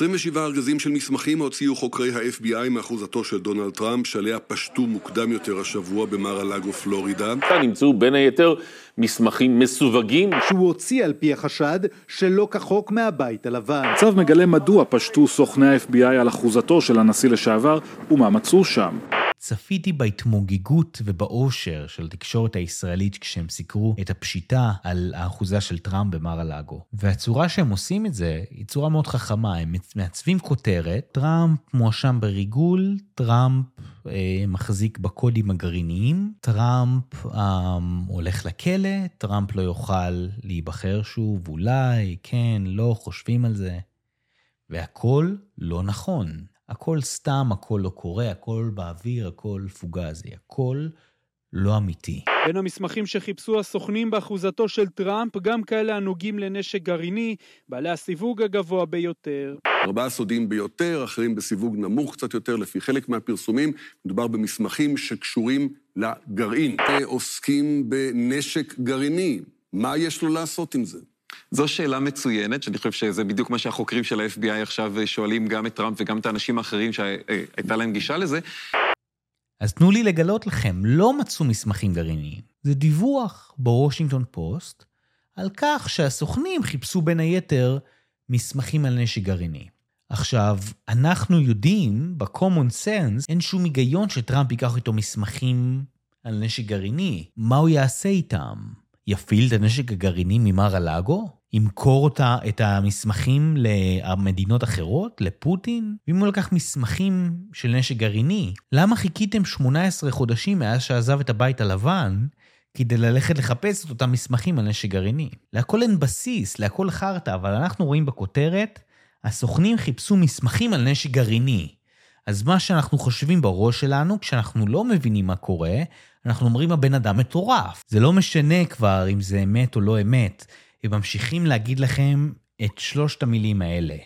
27 ארגזים של מסמכים הוציאו חוקרי ה-FBI מאחוזתו של דונלד טראמפ, שעליה פשטו מוקדם יותר השבוע במאר-א-לאגו, פלורידה. כאן נמצאו בין היתר מסמכים מסווגים. שהוא הוציא על פי החשד שלא כחוק מהבית הלבן. הצו מגלה מדוע פשטו סוכני ה-FBI על אחוזתו של הנשיא לשעבר ומה מצאו שם. צפיתי בהתמוגגות ובאושר של התקשורת הישראלית כשהם סיקרו את הפשיטה על האחוזה של טראמפ במאר-א-לאגו. והצורה שהם עושים את זה היא צורה מאוד חכמה, הם מעצבים כותרת, טראמפ מואשם בריגול, טראמפ אה, מחזיק בקודים הגרעיניים, טראמפ אה, הולך לכלא, טראמפ לא יוכל להיבחר שוב, אולי, כן, לא, חושבים על זה. והכל לא נכון. הכל סתם, הכל לא קורה, הכל באוויר, הכל פוגזי, הכל לא אמיתי. בין המסמכים שחיפשו הסוכנים באחוזתו של טראמפ, גם כאלה הנוגעים לנשק גרעיני, בעלי הסיווג הגבוה ביותר. ארבעה סודיים ביותר, אחרים בסיווג נמוך קצת יותר, לפי חלק מהפרסומים, מדובר במסמכים שקשורים לגרעין. עוסקים בנשק גרעיני, מה יש לו לעשות עם זה? זו שאלה מצוינת, שאני חושב שזה בדיוק מה שהחוקרים של ה-FBI עכשיו שואלים גם את טראמפ וגם את האנשים האחרים שהייתה להם גישה לזה. אז תנו לי לגלות לכם, לא מצאו מסמכים גרעיניים. זה דיווח בוושינגטון פוסט על כך שהסוכנים חיפשו בין היתר מסמכים על נשק גרעיני. עכשיו, אנחנו יודעים, ב-common sense, אין שום היגיון שטראמפ ייקח איתו מסמכים על נשק גרעיני. מה הוא יעשה איתם? יפעיל את הנשק הגרעיני ממר הלאגו? ימכור אותה, את המסמכים למדינות אחרות, לפוטין? ואם הוא לקח מסמכים של נשק גרעיני, למה חיכיתם 18 חודשים מאז שעזב את הבית הלבן כדי ללכת לחפש את אותם מסמכים על נשק גרעיני? להכל אין בסיס, להכל חרטא, אבל אנחנו רואים בכותרת, הסוכנים חיפשו מסמכים על נשק גרעיני. אז מה שאנחנו חושבים בראש שלנו, כשאנחנו לא מבינים מה קורה, אנחנו אומרים הבן אדם מטורף. זה לא משנה כבר אם זה אמת או לא אמת, הם ממשיכים להגיד לכם את שלושת המילים האלה.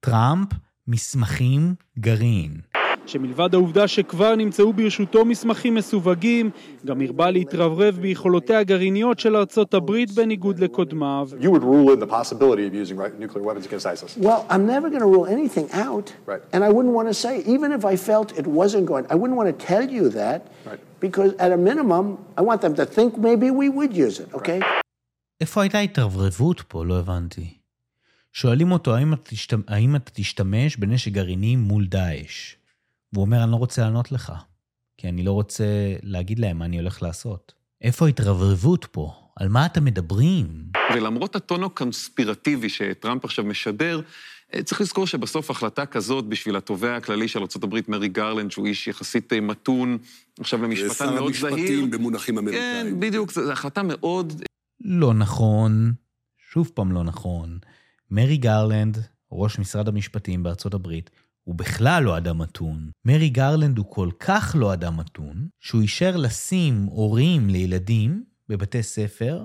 טראמפ, מסמכים, גרעין. שמלבד העובדה שכבר נמצאו ברשותו מסמכים מסווגים, גם הרבה להתרברב ביכולותיה הגרעיניות של ארצות הברית בניגוד לקודמיו. You would rule in the possibility of using nuclear weapons against ISIS. Well, I'm never going to rule anything out, Right. and I wouldn't want to say, even if I felt it wasn't going, I wouldn't want to tell you that, Right. because at a minimum, I want them to think maybe we would use it, okay? איפה הייתה התרברבות פה? לא הבנתי. שואלים אותו. האם אתה תשתמש בנשק גרעיני מול דאעש. והוא אומר, אני לא רוצה לענות לך, כי אני לא רוצה להגיד להם מה אני הולך לעשות. איפה ההתרברבות פה? על מה אתם מדברים? ולמרות הטון הקונספירטיבי שטראמפ עכשיו משדר, אה, צריך לזכור שבסוף החלטה כזאת בשביל התובע הכללי של ארה"ב, מרי גרלנד, שהוא איש יחסית אה, מתון, עכשיו למשפטן מאוד זהיר. שר המשפטים במונחים אמריקאים. כן, בדיוק, זו החלטה מאוד... לא נכון, שוב פעם לא נכון. מרי גרלנד, ראש משרד המשפטים בארצות הברית, הוא בכלל לא אדם מתון. מרי גרלנד הוא כל כך לא אדם מתון, שהוא אישר לשים הורים לילדים בבתי ספר,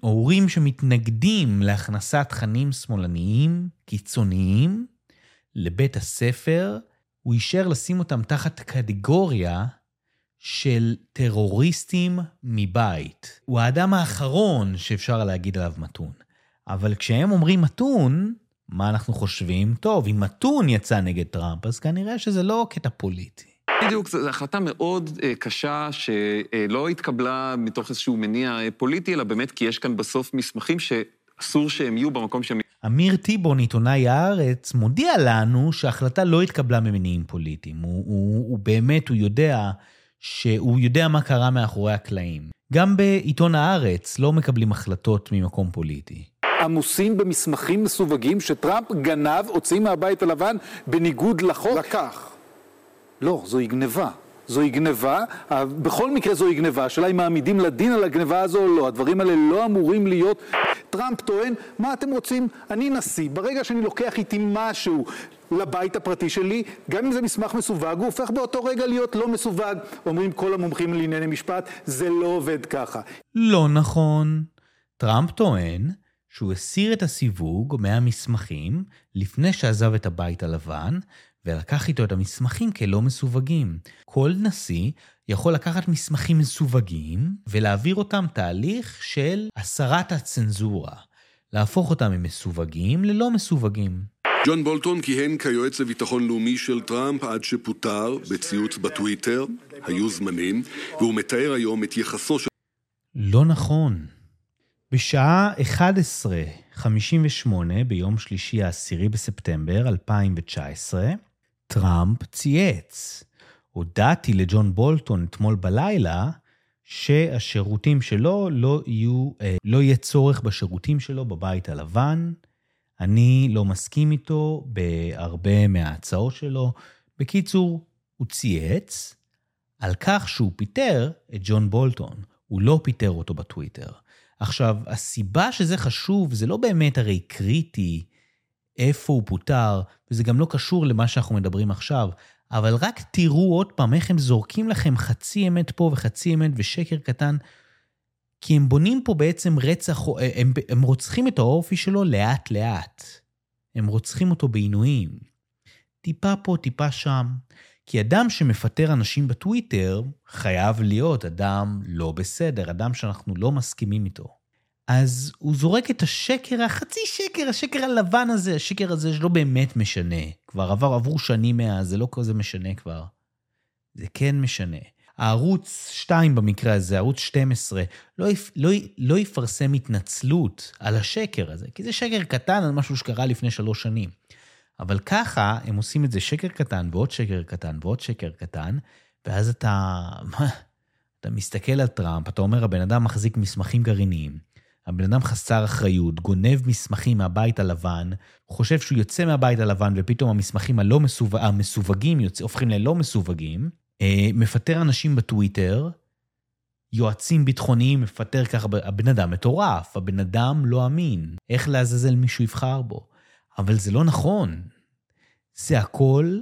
הורים שמתנגדים להכנסת תכנים שמאלניים, קיצוניים, לבית הספר, הוא אישר לשים אותם תחת קטגוריה של טרוריסטים מבית. הוא האדם האחרון שאפשר להגיד עליו מתון. אבל כשהם אומרים מתון, מה אנחנו חושבים? טוב, אם מתון יצא נגד טראמפ, אז כנראה שזה לא קטע פוליטי. בדיוק, זו החלטה מאוד אה, קשה, שלא התקבלה מתוך איזשהו מניע אה, פוליטי, אלא באמת כי יש כאן בסוף מסמכים שאסור שהם יהיו במקום שהם... אמיר טיבון, עיתונאי הארץ, מודיע לנו שההחלטה לא התקבלה ממניעים פוליטיים. הוא, הוא, הוא באמת, הוא יודע, שהוא יודע מה קרה מאחורי הקלעים. גם בעיתון הארץ לא מקבלים החלטות ממקום פוליטי. עמוסים במסמכים מסווגים שטראמפ גנב, הוציא מהבית הלבן בניגוד לחוק. לקח. לא, זוהי גניבה. זוהי גניבה, בכל מקרה זוהי גניבה, השאלה אם מעמידים לדין על הגניבה הזו או לא, הדברים האלה לא אמורים להיות. טראמפ טוען, מה אתם רוצים? אני נשיא, ברגע שאני לוקח איתי משהו לבית הפרטי שלי, גם אם זה מסמך מסווג, הוא הופך באותו רגע להיות לא מסווג. אומרים כל המומחים לענייני משפט, זה לא עובד ככה. לא נכון. טראמפ טוען שהוא הסיר את הסיווג מהמסמכים לפני שעזב את הבית הלבן, ולקח איתו את המסמכים כלא מסווגים. כל נשיא יכול לקחת מסמכים מסווגים ולהעביר אותם תהליך של הסרת הצנזורה. להפוך אותם ממסווגים ללא מסווגים. ג'ון בולטון כיהן כיועץ לביטחון לאומי של טראמפ עד שפוטר בציוץ בטוויטר, היו זמנים, והוא מתאר היום את יחסו של... לא נכון. בשעה 11:58 ביום שלישי העשירי בספטמבר 2019, טראמפ צייץ. הודעתי לג'ון בולטון אתמול בלילה שהשירותים שלו לא יהיו, אה, לא יהיה צורך בשירותים שלו בבית הלבן. אני לא מסכים איתו בהרבה מההצעות שלו. בקיצור, הוא צייץ על כך שהוא פיטר את ג'ון בולטון. הוא לא פיטר אותו בטוויטר. עכשיו, הסיבה שזה חשוב, זה לא באמת הרי קריטי איפה הוא פוטר, וזה גם לא קשור למה שאנחנו מדברים עכשיו, אבל רק תראו עוד פעם איך הם זורקים לכם חצי אמת פה וחצי אמת ושקר קטן, כי הם בונים פה בעצם רצח, הם, הם רוצחים את האופי שלו לאט-לאט. הם רוצחים אותו בעינויים. טיפה פה, טיפה שם. כי אדם שמפטר אנשים בטוויטר חייב להיות אדם לא בסדר, אדם שאנחנו לא מסכימים איתו. אז הוא זורק את השקר, החצי שקר, השקר הלבן הזה, השקר הזה שלא באמת משנה. כבר עבר, עברו שנים מאז, זה לא כזה משנה כבר. זה כן משנה. הערוץ 2 במקרה הזה, ערוץ 12, לא, לא, לא יפרסם התנצלות על השקר הזה, כי זה שקר קטן על משהו שקרה לפני שלוש שנים. אבל ככה הם עושים את זה שקר קטן ועוד שקר קטן ועוד שקר קטן, ואז אתה, אתה מסתכל על טראמפ, אתה אומר, הבן אדם מחזיק מסמכים גרעיניים, הבן אדם חסר אחריות, גונב מסמכים מהבית הלבן, חושב שהוא יוצא מהבית הלבן ופתאום המסמכים הלא מסווג, המסווגים יוצא, הופכים ללא מסווגים, אה, מפטר אנשים בטוויטר, יועצים ביטחוניים מפטר ככה, הבן אדם מטורף, הבן אדם לא אמין, איך לעזאזל מישהו יבחר בו? אבל זה לא נכון. זה הכל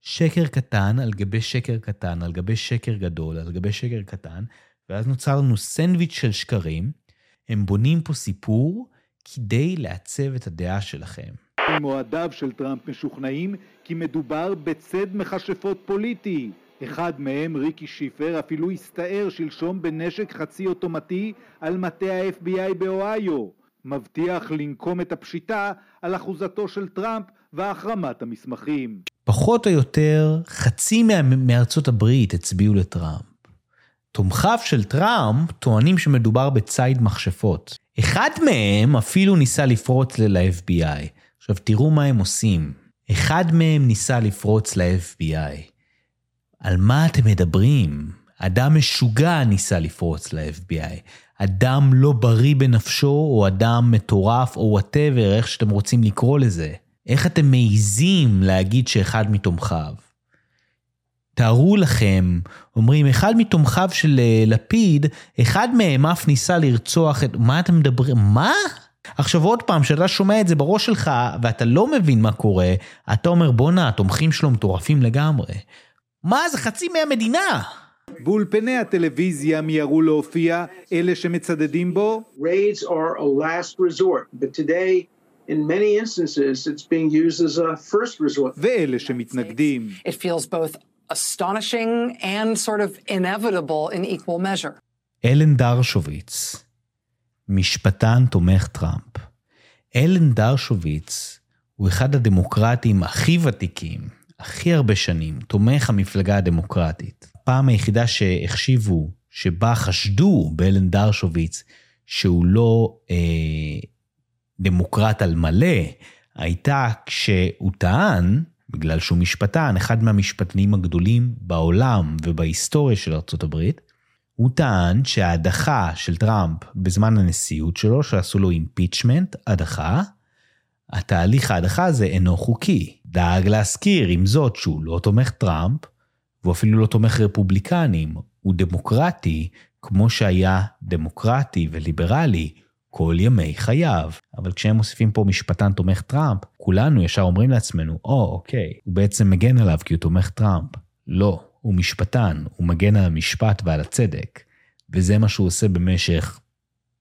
שקר קטן על גבי שקר קטן, על גבי שקר גדול, על גבי שקר קטן, ואז נוצר לנו סנדוויץ' של שקרים. הם בונים פה סיפור כדי לעצב את הדעה שלכם. אוהדיו של טראמפ משוכנעים כי מדובר בצד מכשפות פוליטי. אחד מהם, ריקי שיפר, אפילו הסתער שלשום בנשק חצי אוטומטי על מטה ה-FBI באוהיו. מבטיח לנקום את הפשיטה על אחוזתו של טראמפ והחרמת המסמכים. פחות או יותר חצי מארצות הברית הצביעו לטראמפ. תומכיו של טראמפ טוענים שמדובר בציד מכשפות. אחד מהם אפילו ניסה לפרוץ ל-FBI. עכשיו תראו מה הם עושים. אחד מהם ניסה לפרוץ ל-FBI. על מה אתם מדברים? אדם משוגע ניסה לפרוץ ל-FBI. אדם לא בריא בנפשו, או אדם מטורף, או וואטאבר, איך שאתם רוצים לקרוא לזה. איך אתם מעיזים להגיד שאחד מתומכיו? תארו לכם, אומרים, אחד מתומכיו של אה, לפיד, אחד מהם אף ניסה לרצוח את... מה אתם מדברים? מה? עכשיו עוד פעם, כשאתה שומע את זה בראש שלך, ואתה לא מבין מה קורה, אתה אומר, בואנה, התומכים שלו מטורפים לגמרי. מה, זה חצי מהמדינה. באולפני הטלוויזיה מיהרו להופיע אלה שמצדדים בו. Raids are a last resort, but today in many instances it's being used as a first resort. ואלה שמתנגדים. It feels both astonishing and sort of inevitable in equal measure. אלן דרשוביץ, משפטן תומך טראמפ. אלן דרשוביץ הוא אחד הדמוקרטים הכי ותיקים, הכי הרבה שנים, תומך המפלגה הדמוקרטית. הפעם היחידה שהחשיבו, שבה חשדו באלן דרשוביץ שהוא לא אה, דמוקרט על מלא, הייתה כשהוא טען, בגלל שהוא משפטן, אחד מהמשפטנים הגדולים בעולם ובהיסטוריה של ארה"ב, הוא טען שההדחה של טראמפ בזמן הנשיאות שלו, שעשו לו impeachment, הדחה, התהליך ההדחה הזה אינו חוקי. דאג להזכיר עם זאת שהוא לא תומך טראמפ, והוא אפילו לא תומך רפובליקנים, הוא דמוקרטי, כמו שהיה דמוקרטי וליברלי כל ימי חייו. אבל כשהם מוסיפים פה משפטן תומך טראמפ, כולנו ישר אומרים לעצמנו, או, oh, אוקיי, הוא בעצם מגן עליו כי הוא תומך טראמפ. לא, הוא משפטן, הוא מגן על המשפט ועל הצדק. וזה מה שהוא עושה במשך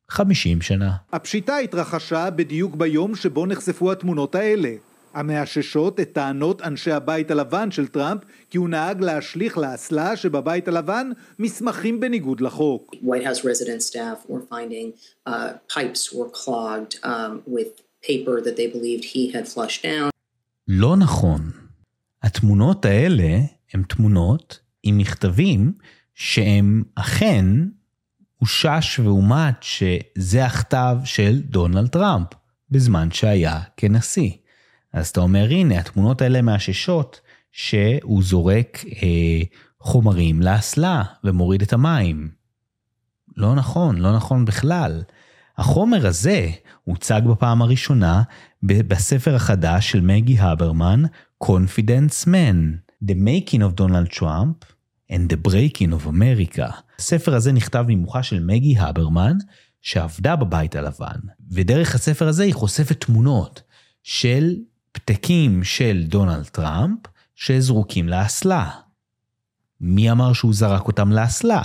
50 שנה. הפשיטה התרחשה בדיוק ביום שבו נחשפו התמונות האלה. המאששות את טענות אנשי הבית הלבן של טראמפ כי הוא נהג להשליך לאסלה שבבית הלבן מסמכים בניגוד לחוק. White House resident staff were finding uh, pipes were clogged um, with paper that they believed he had flushed down. לא נכון. התמונות האלה הן תמונות עם מכתבים שהם אכן הושש ואומת שזה הכתב של דונלד טראמפ בזמן שהיה כנשיא. אז אתה אומר, הנה, התמונות האלה מאששות שהוא זורק אה, חומרים לאסלה ומוריד את המים. לא נכון, לא נכון בכלל. החומר הזה הוצג בפעם הראשונה בספר החדש של מגי הברמן, Confidence Man, The Making of Donald Trump and the Breaking of America. הספר הזה נכתב ממוחה של מגי הברמן, שעבדה בבית הלבן, ודרך הספר הזה היא חושפת תמונות של פתקים של דונלד טראמפ שזרוקים לאסלה. מי אמר שהוא זרק אותם לאסלה?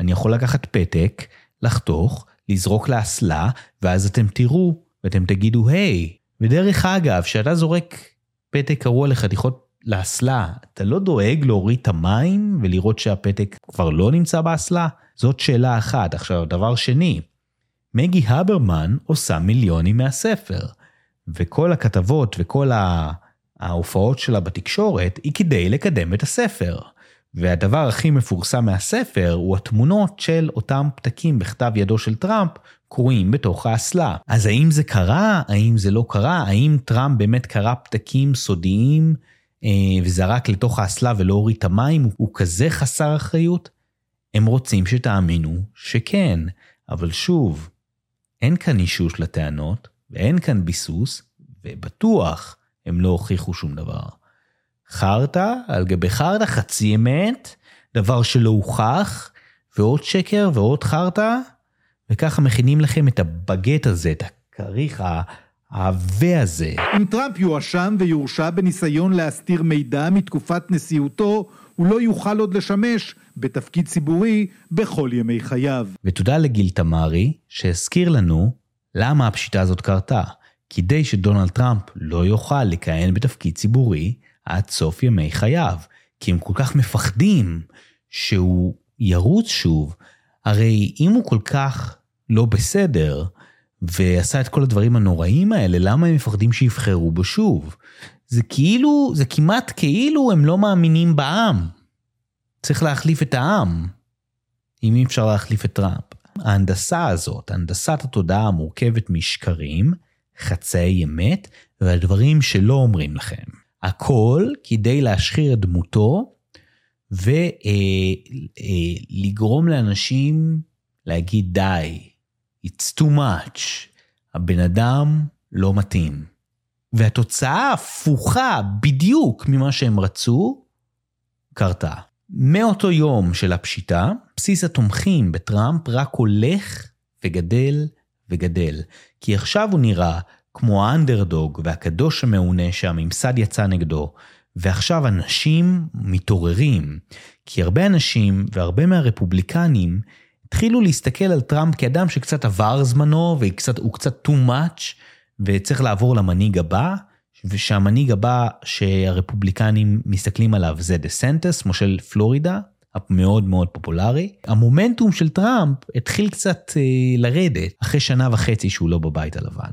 אני יכול לקחת פתק, לחתוך, לזרוק לאסלה, ואז אתם תראו, ואתם תגידו, היי. Hey. ודרך אגב, כשאתה זורק פתק קרוע לחתיכות לאסלה, אתה לא דואג להוריד את המים ולראות שהפתק כבר לא נמצא באסלה? זאת שאלה אחת. עכשיו, דבר שני, מגי הברמן עושה מיליונים מהספר, וכל הכתבות וכל ההופעות שלה בתקשורת היא כדי לקדם את הספר. והדבר הכי מפורסם מהספר הוא התמונות של אותם פתקים בכתב ידו של טראמפ קרויים בתוך האסלה. אז האם זה קרה? האם זה לא קרה? האם טראמפ באמת קרא פתקים סודיים אה, וזרק לתוך האסלה ולא הוריד את המים? הוא, הוא כזה חסר אחריות? הם רוצים שתאמינו שכן, אבל שוב, אין כאן אישוש לטענות ואין כאן ביסוס, ובטוח הם לא הוכיחו שום דבר. חרטא על גבי חרטא, חצי אמת, דבר שלא הוכח, ועוד שקר ועוד חרטא, וככה מכינים לכם את הבגט הזה, את הכריך העבה הזה. אם טראמפ יואשם ויורשע בניסיון להסתיר מידע מתקופת נשיאותו, הוא לא יוכל עוד לשמש בתפקיד ציבורי בכל ימי חייו. ותודה לגיל תמרי, שהזכיר לנו למה הפשיטה הזאת קרתה. כדי שדונלד טראמפ לא יוכל לכהן בתפקיד ציבורי עד סוף ימי חייו. כי הם כל כך מפחדים שהוא ירוץ שוב. הרי אם הוא כל כך לא בסדר, ועשה את כל הדברים הנוראים האלה, למה הם מפחדים שיבחרו בו שוב? זה כאילו, זה כמעט כאילו הם לא מאמינים בעם. צריך להחליף את העם, אם אי אפשר להחליף את טראמפ. ההנדסה הזאת, הנדסת התודעה המורכבת משקרים, חצאי אמת, והדברים שלא אומרים לכם. הכל כדי להשחיר את דמותו ולגרום אה, אה, לאנשים להגיד די, it's too much, הבן אדם לא מתאים. והתוצאה ההפוכה בדיוק ממה שהם רצו, קרתה. מאותו יום של הפשיטה, בסיס התומכים בטראמפ רק הולך וגדל וגדל. כי עכשיו הוא נראה כמו האנדרדוג והקדוש המעונה שהממסד יצא נגדו, ועכשיו אנשים מתעוררים. כי הרבה אנשים והרבה מהרפובליקנים התחילו להסתכל על טראמפ כאדם שקצת עבר זמנו והוא קצת too much וצריך לעבור למנהיג הבא, ושהמנהיג הבא שהרפובליקנים מסתכלים עליו זה דה סנטס, מושל פלורידה, המאוד מאוד פופולרי. המומנטום של טראמפ התחיל קצת אה, לרדת אחרי שנה וחצי שהוא לא בבית הלבן.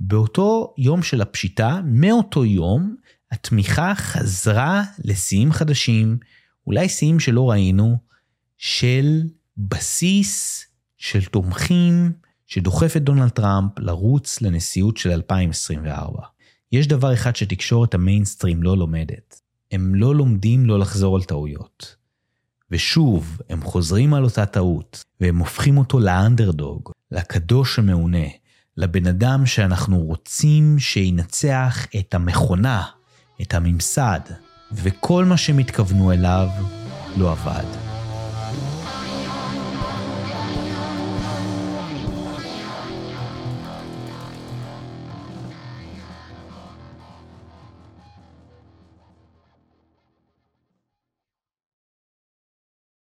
באותו יום של הפשיטה, מאותו יום, התמיכה חזרה לשיאים חדשים, אולי שיאים שלא ראינו, של בסיס של תומכים שדוחף את דונלד טראמפ לרוץ לנשיאות של 2024. יש דבר אחד שתקשורת המיינסטרים לא לומדת. הם לא לומדים לא לחזור על טעויות. ושוב, הם חוזרים על אותה טעות, והם הופכים אותו לאנדרדוג, לקדוש המעונה, לבן אדם שאנחנו רוצים שינצח את המכונה, את הממסד, וכל מה שהם התכוונו אליו לא עבד.